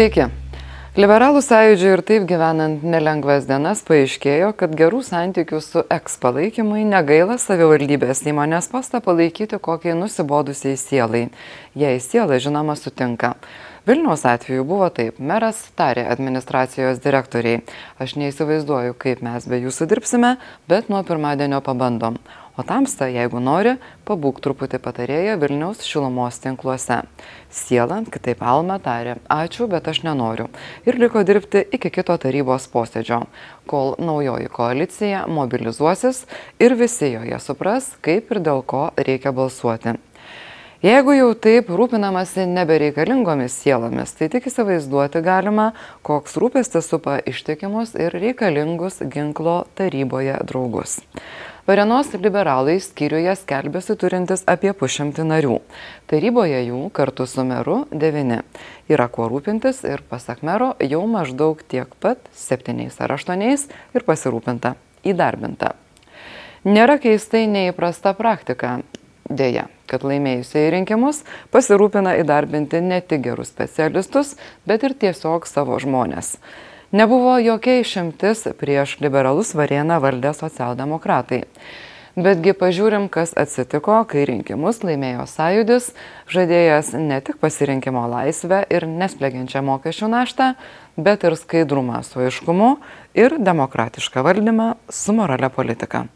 Sveiki. Liberalų sąjūdžiui ir taip gyvenant nelengvas dienas paaiškėjo, kad gerų santykių su eks palaikymui negaila savivaldybės įmonės postą palaikyti kokiai nusibodusiai sielai. Jei siela žinoma sutinka. Vilniaus atveju buvo taip, meras tarė administracijos direktoriai, aš neįsivaizduoju, kaip mes be jūsų dirbsime, bet nuo pirmadienio pabandom. O tamsta, jeigu nori, pabūk truputį patarėję Vilniaus šilumos tinkluose. Siela, kitaip Alma tarė, ačiū, bet aš nenoriu. Ir liko dirbti iki kito tarybos posėdžio, kol naujoji koalicija mobilizuosis ir visi joje supras, kaip ir dėl ko reikia balsuoti. Jeigu jau taip rūpinamasi nebereikalingomis sielomis, tai tik įsivaizduoti galima, koks rūpestis supa ištikimus ir reikalingus ginklo taryboje draugus. Varenos liberalai skyriuje skelbėsi turintis apie pušimtį narių. Taryboje jų kartu su meru devini. Yra kuo rūpintis ir pasak mero jau maždaug tiek pat septyniais ar aštuoniais ir pasirūpinta, įdarbinta. Nėra keistai neįprasta praktika. Deja, kad laimėjusiai rinkimus pasirūpina įdarbinti ne tik gerus specialistus, bet ir tiesiog savo žmonės. Nebuvo jokia išimtis prieš liberalus varieną valdę socialdemokratai. Betgi pažiūrim, kas atsitiko, kai rinkimus laimėjo sąjudis, žadėjęs ne tik pasirinkimo laisvę ir nesplegiančią mokesčių naštą, bet ir skaidrumą su aiškumu ir demokratišką valdymą su morale politika.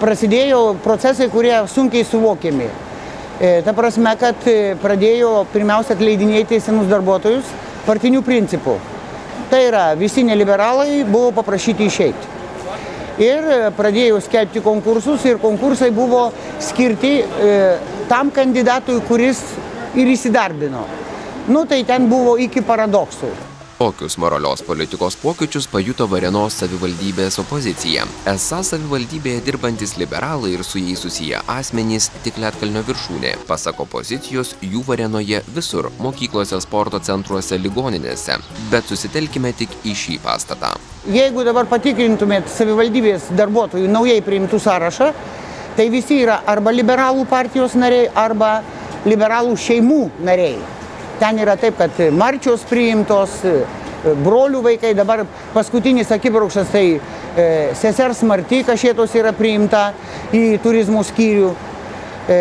Prasidėjo procesai, kurie sunkiai suvokiami. E, ta prasme, kad e, pradėjo pirmiausia atleidinėti senus darbuotojus partinių principų. Tai yra, visi neliberalai buvo paprašyti išeiti. Ir e, pradėjo skelbti konkursus ir konkursai buvo skirti e, tam kandidatui, kuris ir įsidarbino. Nu, tai ten buvo iki paradoksų. Tokius moralios politikos pokyčius pajuto Varenos savivaldybės opozicija. Esą savivaldybėje dirbantis liberalai ir su jais susiję asmenys tik Lietkalnio viršūnė. Pasak opozicijos, jų Varenoje visur - mokyklose, sporto centruose, ligoninėse. Bet susitelkime tik į šį pastatą. Jeigu dabar patikrintumėt savivaldybės darbuotojų naujai priimtų sąrašą, tai visi yra arba liberalų partijos nariai, arba liberalų šeimų nariai. Ten yra taip, kad marčios priimtos, brolių vaikai, dabar paskutinis akibraukštas, tai e, sesers Marty Kašėtos yra priimta į turizmų skyrių. E,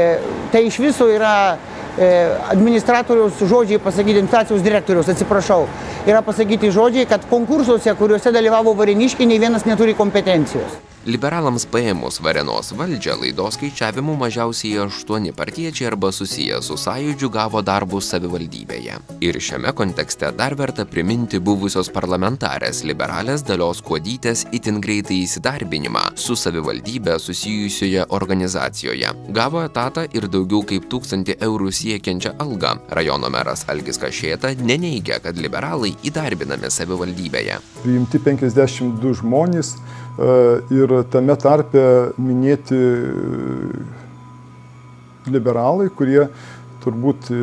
tai iš viso yra e, administratoriaus žodžiai pasakyti, inflacijos direktoriaus, atsiprašau, yra pasakyti žodžiai, kad konkursuose, kuriuose dalyvavo variniškiai, nei vienas neturi kompetencijos. Liberalams paėmus Varenos valdžią laidos skaičiavimu mažiausiai aštuoni partiečiai arba susiję su sąjūdžiu gavo darbus savivaldybėje. Ir šiame kontekste dar verta priminti buvusios parlamentarės liberalės dalios kuodytės itin greitai įsidarbinimą su savivaldybė susijusioje organizacijoje. Gavo etatą ir daugiau kaip tūkstantį eurų siekiančią algą. Rajono meras Algis Kašėta neneigia, kad liberalai įdarbinami savivaldybėje. Priimti 52 žmonės E, ir tame tarpe minėti e, liberalai, kurie turbūt e,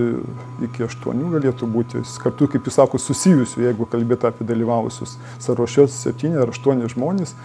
iki aštuonių galėtų būti, kartu, kaip jūs sako, susijusių, jeigu kalbėtų apie dalyvavusius sąrašės septyni ar aštuoni žmonės.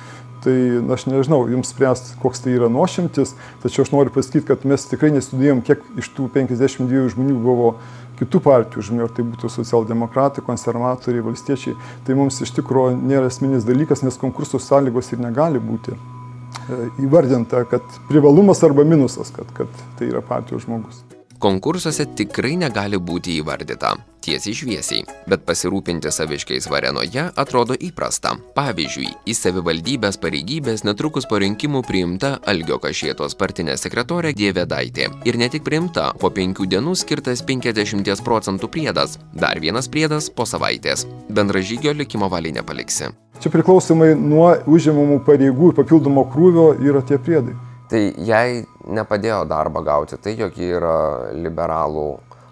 Tai aš nežinau, jums spręst, koks tai yra nuošimtis, tačiau aš noriu pasakyti, kad mes tikrai nestudijom, kiek iš tų 52 žmonių buvo kitų partijų žmonių, ar tai būtų socialdemokratai, konservatoriai, valstiečiai, tai mums iš tikrųjų nėra esminis dalykas, nes konkurso sąlygos ir negali būti e, įvardinta, kad privalumas arba minusas, kad, kad tai yra partijos žmogus konkursuose tikrai negali būti įvardyta tiesiai šviesiai, bet pasirūpinti saviškiais Varenoje atrodo įprasta. Pavyzdžiui, į savivaldybės pareigybės netrukus po rinkimų priimta Algio Kašėtos partinė sekretorė Dievedaitė. Ir ne tik priimta, po penkių dienų skirtas 50 procentų priedas, dar vienas priedas po savaitės. Bendražygio likimo valiai nepaliksi. Čia priklausomai nuo užimamų pareigų ir papildomo krūvio yra tie priedai. Tai jai nepadėjo darbą gauti tai, jog ji yra liberalų,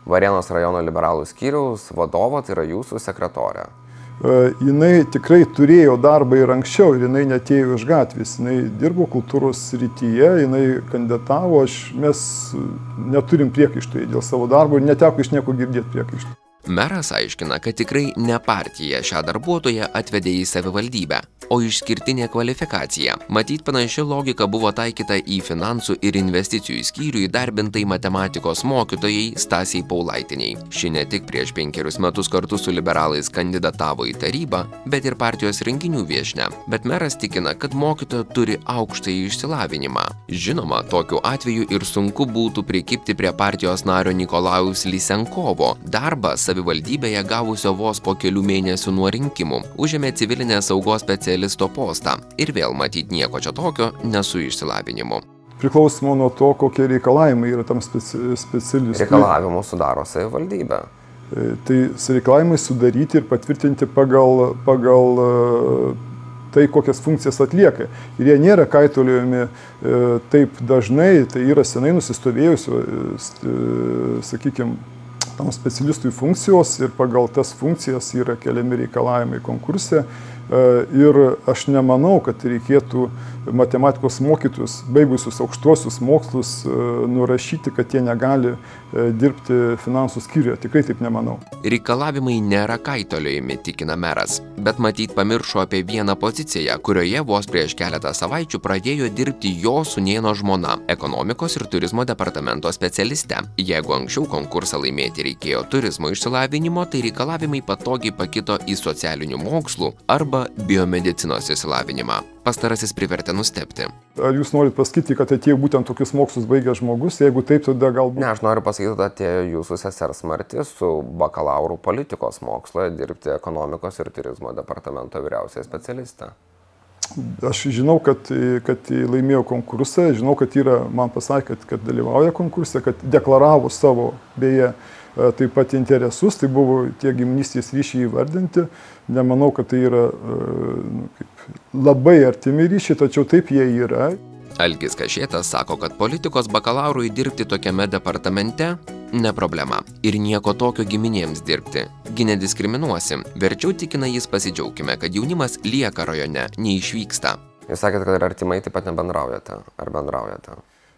Varėnos rajono liberalų skyriaus vadovo, tai yra jūsų sekretorė. Uh, jinai tikrai turėjo darbą ir anksčiau, ir jinai netėjo iš gatvės, jinai dirbo kultūros srityje, jinai kandidatavo, aš, mes neturim priekaištų dėl savo darbo ir neteko iš nieko girdėti priekaištų. meras aiškina kad tikrai ne partija šią darbuotoją atvedė į savivaldybę o išskirtinė kvalifikacija. Matyt panaši logika buvo taikyta į finansų ir investicijų skyrių įdarbintai matematikos mokytojai stasei paulaitienei ši ne tik prieš penkerius metus kartu su liberalais kandidatavo į tarybą bet ir partijos renginių viešnia. Bet meras tikina kad mokytoja turi aukštąjį išsilavinimą. Žinoma tokiu atveju ir sunku būtų prikibti prie partijos nario nikolajaus lysenkovo. Darbą savivaldybėje gavusio vos po kelių mėnesių nuo rinkimų užėmė civilinės saugos specialisto postą ir vėl matyt nieko čia tokio ne su išsilavinimu Priklausoma nuo to, kokie reikalavimai yra tam speci specialistui. Reikalavimus sudaro savivaldybė. E, Tai reikalavimai sudaryti ir patvirtinti pagal, pagal e, tai, kokias funkcijas atlieka. Ir jie nėra kaitoliojami e, taip dažnai, tai yra senai nusistovėjusių, sakykime, tam specialistui funkcijos ir pagal tas funkcijas yra keliami reikalavimai konkurse. E, Ir aš nemanau, kad reikėtų matematikos mokytus, baigusius aukštuosius mokslus, e, nurašyti, kad jie negali e, dirbti finansų skyriuje. Tikrai taip nemanau. reikalavimai nėra kaitoliojami tikina meras bet matyt pamiršo apie vieną poziciją kurioje vos prieš keletą savaičių pradėjo dirbti jo sūnėno žmona ekonomikos ir turizmo departamento specialiste jeigu anksčiau konkursą laimėti reikėjo turizmo išsilavinimo tai reikalavimai patogiai pakito į socialinių mokslų arba biomedicinos išsilavinimą pastarasis privertė nustebti Ar jūs norit pasakyti, kad atėjo būtent tokius mokslus baigęs žmogus? Jeigu taip, tada galbūt... Ne, aš noriu pasakyti, kad atėjo jūsų sesers Marti su bakalauro politikos mokslo dirbti ekonomikos ir turizmo departamento vyriausiai specialiste. Aš žinau, kad, kad laimėjo konkursą, žinau, kad yra, man pasakė, kad, kad dalyvauja konkurse, kad deklaravo savo, beje, taip pat interesus, tai buvo tie giminystės ryšiai įvardinti. Nemanau, kad tai yra e, nu, kaip, labai artimi ryšiai, tačiau taip jie yra. algis kašėtas sako kad politikos bakalaurui dirbti tokiame departamente ne problema ir nieko tokio giminėms dirbti gi nediskriminuosi verčiau tikina jis pasidžiaukime kad jaunimas lieka rajone neišvyksta Jūs sakėt, kad ir artimai taip pat nebendraujate. Ar bendraujate?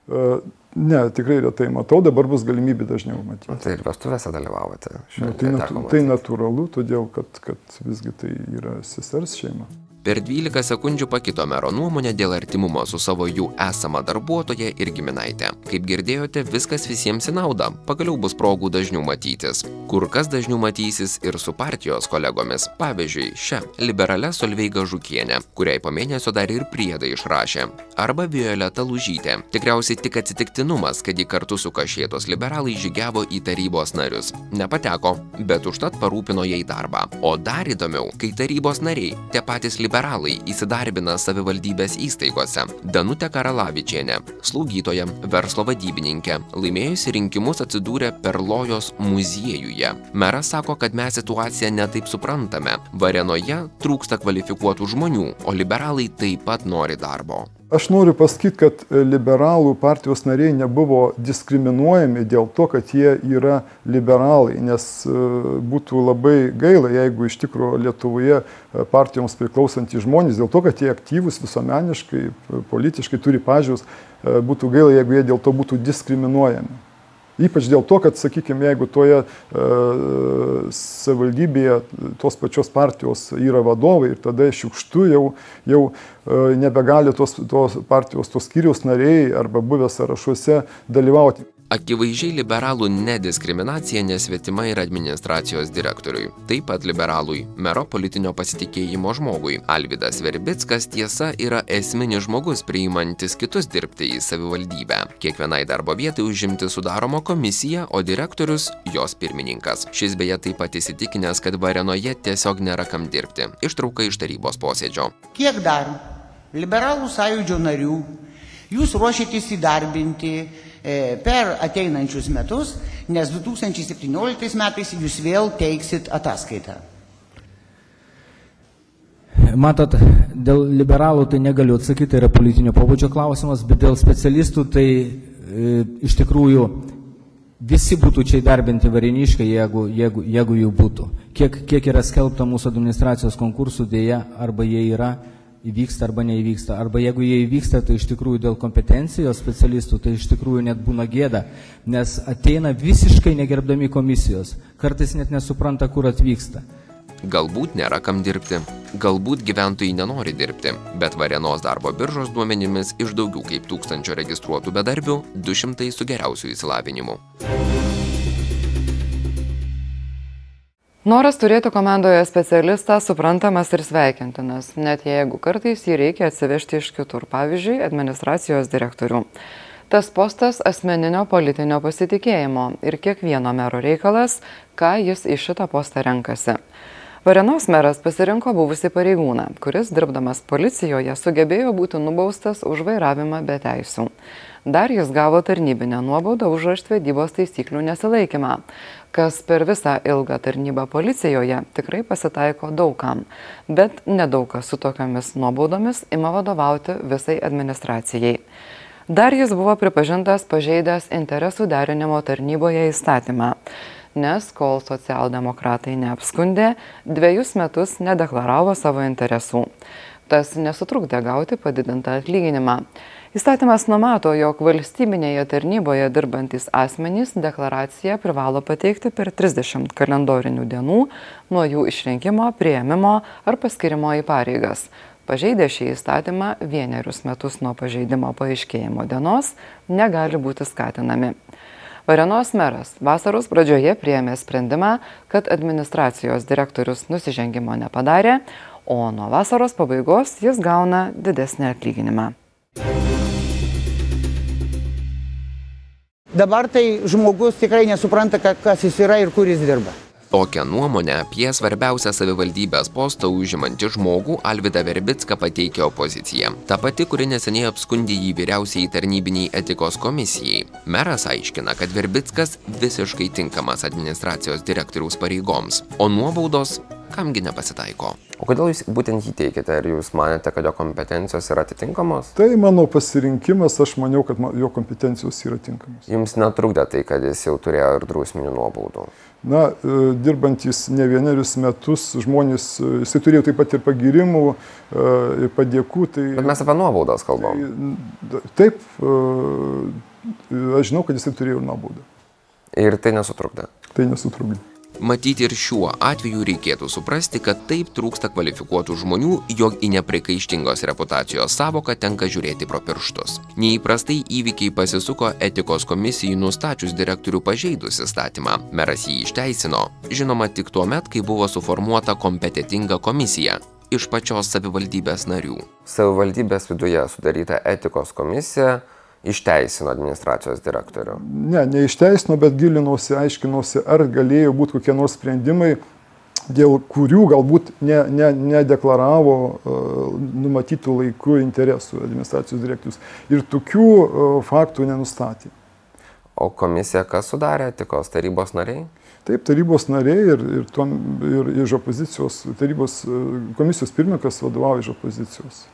E, Ne, tikrai retai matau, dabar bus galimybė dažniau matyti. Tai ir vestuvėse dalyvavote. Nu, tai, natu, tai natūralu, todėl kad, kad visgi tai yra sesers šeima. Per 12 sekundžių pakito mero nuomonė dėl artimumo su savo jų esama darbuotoja ir giminaitė. Kaip girdėjote, viskas visiems į naudą. Pagaliau bus progų dažniau matytis. Kur kas dažniau matysis ir su partijos kolegomis. Pavyzdžiui, šią liberalę Solveiga Žukienė, kuriai po mėnesio dar ir priedą išrašė. Arba Violeta Lužytė. Tikriausiai tik atsitiktinumas, kad ji kartu su kašėtos liberalai žygiavo į tarybos narius. Nepateko, bet užtat parūpino jai darbą. O dar įdomiau, kai tarybos nariai, tie patys liberalai, įsidarbina savivaldybės įstaigose. Danutė Karalavičienė, slaugytoja, verslo vadybininkė, laimėjusi rinkimus atsidūrė Perlojos muziejuje. Meras sako, kad mes situaciją netaip suprantame. Varenoje trūksta kvalifikuotų žmonių, o liberalai taip pat nori darbo. Aš noriu pasakyti, kad liberalų partijos nariai nebuvo diskriminuojami dėl to, kad jie yra liberalai, nes e, būtų labai gaila, jeigu iš tikrųjų Lietuvoje e, partijoms priklausantys žmonės, dėl to, kad jie aktyvus visuomeniškai, e, politiškai turi pažiūrus, būtų gaila, jeigu jie dėl to būtų diskriminuojami. Ypač dėl to, kad, sakykime, jeigu toje e, savivaldybėje tos pačios partijos yra vadovai ir tada šiukštu jau, jau e, nebegali tos, tos partijos, tos skyriaus nariai arba buvę sąrašuose dalyvauti. Akivaizdžiai liberalų nediskriminacija nesvetima ir administracijos direktoriui. Taip pat liberalui, mero politinio pasitikėjimo žmogui. Alvidas Verbickas tiesa yra esminis žmogus priimantis kitus dirbti į savivaldybę. Kiekvienai darbo vietai užimti sudaroma komisija, o direktorius jos pirmininkas. Šis beje taip pat įsitikinęs, kad Varenoje tiesiog nėra kam dirbti. Ištrauka iš tarybos posėdžio. Kiek dar liberalų sąjūdžio narių jūs ruošiatės įdarbinti per ateinančius metus, nes 2017 metais jūs vėl teiksit ataskaitą. Matot, dėl liberalų tai negaliu atsakyti, tai yra politinio pobūdžio klausimas, bet dėl specialistų tai e, iš tikrųjų visi būtų čia įdarbinti variniškai, jeigu, jeigu, jeigu jų būtų. Kiek, kiek yra skelbta mūsų administracijos konkursų dėja, arba jie yra, įvyksta arba neįvyksta. Arba jeigu jie įvyksta, tai iš tikrųjų dėl kompetencijos specialistų, tai iš tikrųjų net būna gėda, nes ateina visiškai negerbdami komisijos, kartais net nesupranta, kur atvyksta. Galbūt nėra kam dirbti, galbūt gyventojai nenori dirbti, bet Varenos darbo biržos duomenimis iš daugiau kaip tūkstančio registruotų bedarbių 200 su geriausiu įsilavinimu. Noras turėti komandoje specialistą suprantamas ir sveikintinas, net jeigu kartais jį reikia atsivežti iš kitur, pavyzdžiui, administracijos direktorių. Tas postas asmeninio politinio pasitikėjimo ir kiekvieno mero reikalas, ką jis į šitą postą renkasi. Varenos meras pasirinko buvusi pareigūną, kuris, dirbdamas policijoje, sugebėjo būti nubaustas už vairavimą be teisų. Dar jis gavo tarnybinę nuobaudą už raštvedybos taisyklių nesilaikymą, kas per visą ilgą tarnybą policijoje tikrai pasitaiko daugam, bet nedaug kas su tokiamis nuobaudomis ima vadovauti visai administracijai. Dar jis buvo pripažintas pažeidęs interesų derinimo tarnyboje įstatymą nes kol socialdemokratai neapskundė, dviejus metus nedeklaravo savo interesų. Tas nesutrukdė gauti padidintą atlyginimą. Įstatymas numato, jog valstybinėje tarnyboje dirbantis asmenys deklaraciją privalo pateikti per 30 kalendorinių dienų nuo jų išrinkimo, prieimimo ar paskirimo į pareigas. Pažeidę šį įstatymą vienerius metus nuo pažeidimo paaiškėjimo dienos negali būti skatinami. Varenos meras vasaros pradžioje priėmė sprendimą, kad administracijos direktorius nusižengimo nepadarė, o nuo vasaros pabaigos jis gauna didesnį atlyginimą. Dabar tai žmogus tikrai nesupranta, kas jis yra ir kur jis dirba. Tokią nuomonę apie svarbiausią savivaldybės postą užimantį žmogų Alvidą Verbicką pateikė opozicija. Ta pati, kuri neseniai apskundė jį vyriausiai tarnybiniai etikos komisijai. Meras aiškina, kad Verbickas visiškai tinkamas administracijos direktoriaus pareigoms, o nuobaudos kamgi nepasitaiko. O kodėl jūs būtent jį teikite? Ar jūs manėte, kad jo kompetencijos yra atitinkamos? Tai mano pasirinkimas, aš maniau, kad jo kompetencijos yra tinkamos. Jums netrukdė tai, kad jis jau turėjo ir drausminių nuobaudų? Na, e, dirbantis ne vienerius metus žmonės, e, jisai turėjo taip pat ir pagirimų, e, ir padėkų. Tai, Bet mes apie nuobaudas kalbam. Tai, taip, aš žinau, kad jisai turėjo nuobaudą. Ir tai nesutrukdė? Tai nesutrukdė. Matyti ir šiuo atveju reikėtų suprasti, kad taip trūksta kvalifikuotų žmonių, jog į neprikaištingos reputacijos savoką tenka žiūrėti pro pirštus. Neįprastai įvykiai pasisuko etikos komisijai nustačius direktorių pažeidus įstatymą. Meras jį išteisino, žinoma tik tuo met, kai buvo suformuota kompetitinga komisija iš pačios savivaldybės narių. Savivaldybės viduje sudaryta etikos komisija išteisino administracijos direktorių? Ne, neišteisino, bet gilinausi, aiškinausi, ar galėjo būti kokie nors sprendimai, dėl kurių galbūt ne, ne, nedeklaravo uh, numatytų laikų interesų administracijos direktorius. Ir tokių uh, faktų nenustatė. O komisija kas sudarė, etikos tarybos nariai? Taip, tarybos nariai ir, ir, tuom, ir iš opozicijos, tarybos komisijos pirmininkas vadovauja iš opozicijos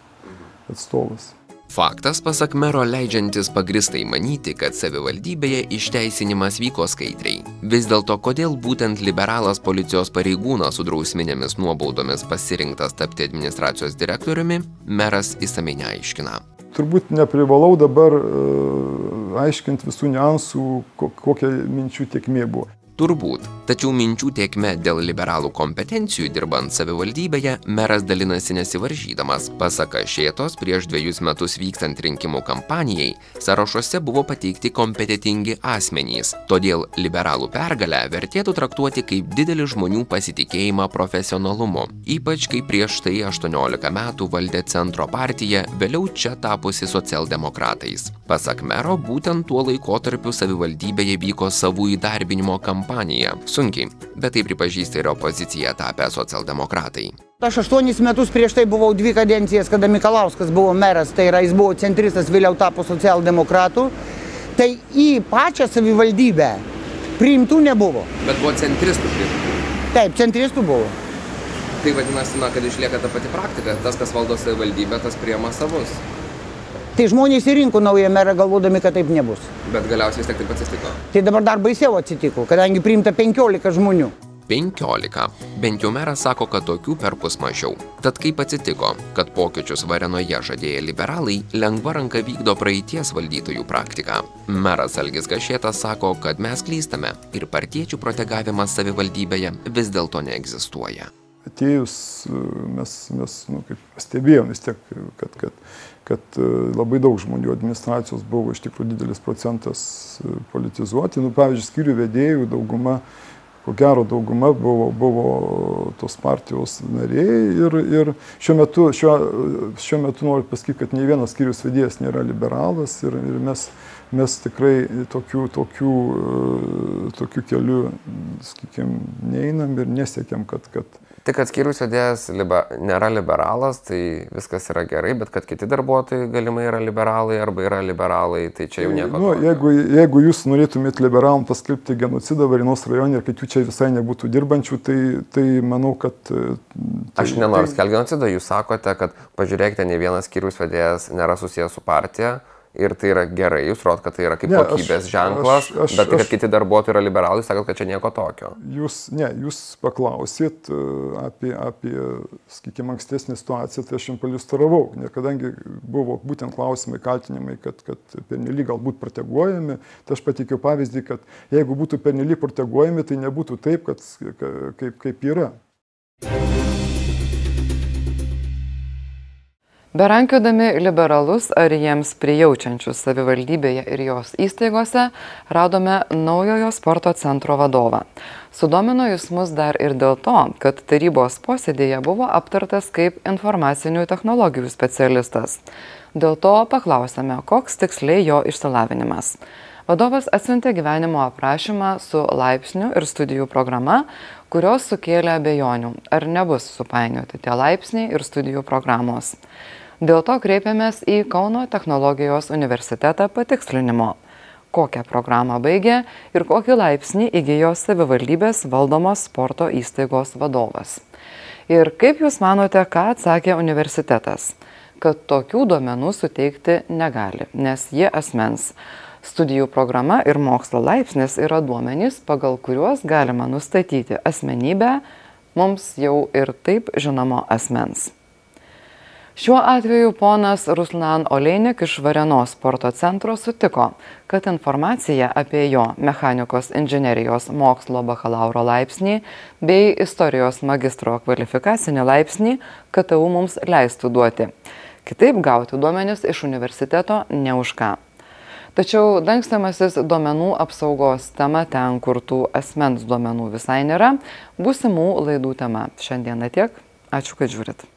atstovas. Faktas, pasak mero, leidžiantis pagristai manyti, kad savivaldybėje išteisinimas vyko skaidriai. Vis dėlto, kodėl būtent liberalas policijos pareigūnas su drausminėmis nuobaudomis pasirinktas tapti administracijos direktoriumi, meras įsamei neaiškina. Turbūt neprivalau dabar uh, aiškinti visų niuansų, kokia minčių tiekmė buvo. Turbūt. Tačiau minčių tiekme dėl liberalų kompetencijų dirbant savivaldybėje meras dalinasi nesivaržydamas. Pasak Šėtos, prieš dviejus metus vykstant rinkimų kampanijai, sąrašuose buvo pateikti kompetitingi asmenys. Todėl liberalų pergalę vertėtų traktuoti kaip didelį žmonių pasitikėjimą profesionalumu. Ypač kai prieš tai 18 metų valdė centro partija, vėliau čia tapusi socialdemokratais. Pasak mero, būtent tuo laikotarpiu savivaldybėje vyko savų įdarbinimo kampanijų kampanija. Sunkiai, bet tai pripažįsta ir opozicija tapę socialdemokratai. Aš aštuonis metus prieš tai buvau dvi kadencijas, kada Mikalauskas buvo meras, tai yra jis buvo centristas, vėliau tapo socialdemokratų. Tai į pačią savivaldybę priimtų nebuvo. Bet buvo centristų priimtų. Taip, centristų buvo. Tai vadinasi, na, kad išlieka ta pati praktika. Tas, kas valdo savivaldybę, tas priema savus. Tai žmonės įrinko naują merą galvodami, kad taip nebus. Bet galiausiai vis tiek taip atsitiko. Tai dabar dar baisiau atsitiko, kadangi priimta 15 žmonių. 15. Bent jau meras sako, kad tokių perpus mažiau. Tad kaip atsitiko, kad pokyčius Varenoje žadėję liberalai lengva ranka vykdo praeities valdytojų praktiką? Meras Algis Gašėtas sako, kad mes klystame ir partiečių protegavimas savivaldybėje vis dėlto neegzistuoja. Atėjus mes, mes nu, kaip pastebėjom vis tiek, kad, kad, kad labai daug žmonių administracijos buvo iš tikrųjų didelis procentas politizuoti. Nu, pavyzdžiui, skyrių vedėjų dauguma ko gero dauguma buvo, buvo tos partijos nariai ir, ir šiuo, metu, šiuo, šiuo metu noriu pasakyti, kad nei vienas skyrius vedėjas nėra liberalas ir, ir mes, mes tikrai tokių, tokių, tokių kelių, sakykime, neinam ir nesiekiam, kad, kad, Kad skyrius vedėjas liba, nėra liberalas, tai viskas yra gerai, bet kad kiti darbuotojai galimai yra liberalai arba yra liberalai, tai čia jau nieko. Nu, jeigu, jeigu jūs norėtumėt liberalam paskelbti genocidą Varinos rajone ir kad jų čia visai nebūtų dirbančių, tai, tai manau, kad... Tai, Aš nenoriu tai, skelbti genocidą, jūs sakote, kad pažiūrėkite, ne vienas skyrius vedėjas nėra susijęs su partija ir tai yra gerai, jūs rodot, kad tai yra kaip ne, kokybės aš, ženklas, aš, aš, bet tai, kad aš, kiti darbuotojai yra liberalai, sakot, kad čia nieko tokio. Jūs, ne, jūs paklausit e, apie, apie sakykime, ankstesnį situaciją, tai aš jums paliustravau, ne, kadangi buvo būtent klausimai, kaltinimai, kad, kad pernelyg galbūt proteguojami, tai aš patikiu pavyzdį, kad jeigu būtų pernelyg proteguojami, tai nebūtų taip, kad, kaip, kaip yra. Berankiodami liberalus ar jiems prijaučiančius savivaldybėje ir jos įstaigose, radome naujojo sporto centro vadovą. Sudomino jis mus dar ir dėl to, kad tarybos posėdėje buvo aptartas kaip informacinių technologijų specialistas. Dėl to paklausėme, koks tiksliai jo išsilavinimas. Vadovas atsiuntė gyvenimo aprašymą su laipsniu ir studijų programa, kurios sukėlė abejonių, ar nebus supainioti tie laipsniai ir studijų programos. Dėl to kreipėmės į Kauno technologijos universitetą patikslinimo, kokią programą baigė ir kokį laipsnį įgyjo savivaldybės valdomos sporto įstaigos vadovas. Ir kaip Jūs manote, ką atsakė universitetas? Kad tokių duomenų suteikti negali, nes jie asmens. Studijų programa ir mokslo laipsnis yra duomenys, pagal kuriuos galima nustatyti asmenybę mums jau ir taip žinomo asmens. Šiuo atveju ponas Ruslan Oleinik iš Varenos sporto centro sutiko, kad informacija apie jo mechanikos inžinerijos mokslo bakalauro laipsnį bei istorijos magistro kvalifikacinį laipsnį KTU mums leistų duoti. Kitaip gauti duomenis iš universiteto ne už ką. Tačiau dangstamasis duomenų apsaugos tema ten, kur tų asmens duomenų visai nėra, būsimų laidų tema. Šiandieną tiek. Ačiū, kad žiūrit.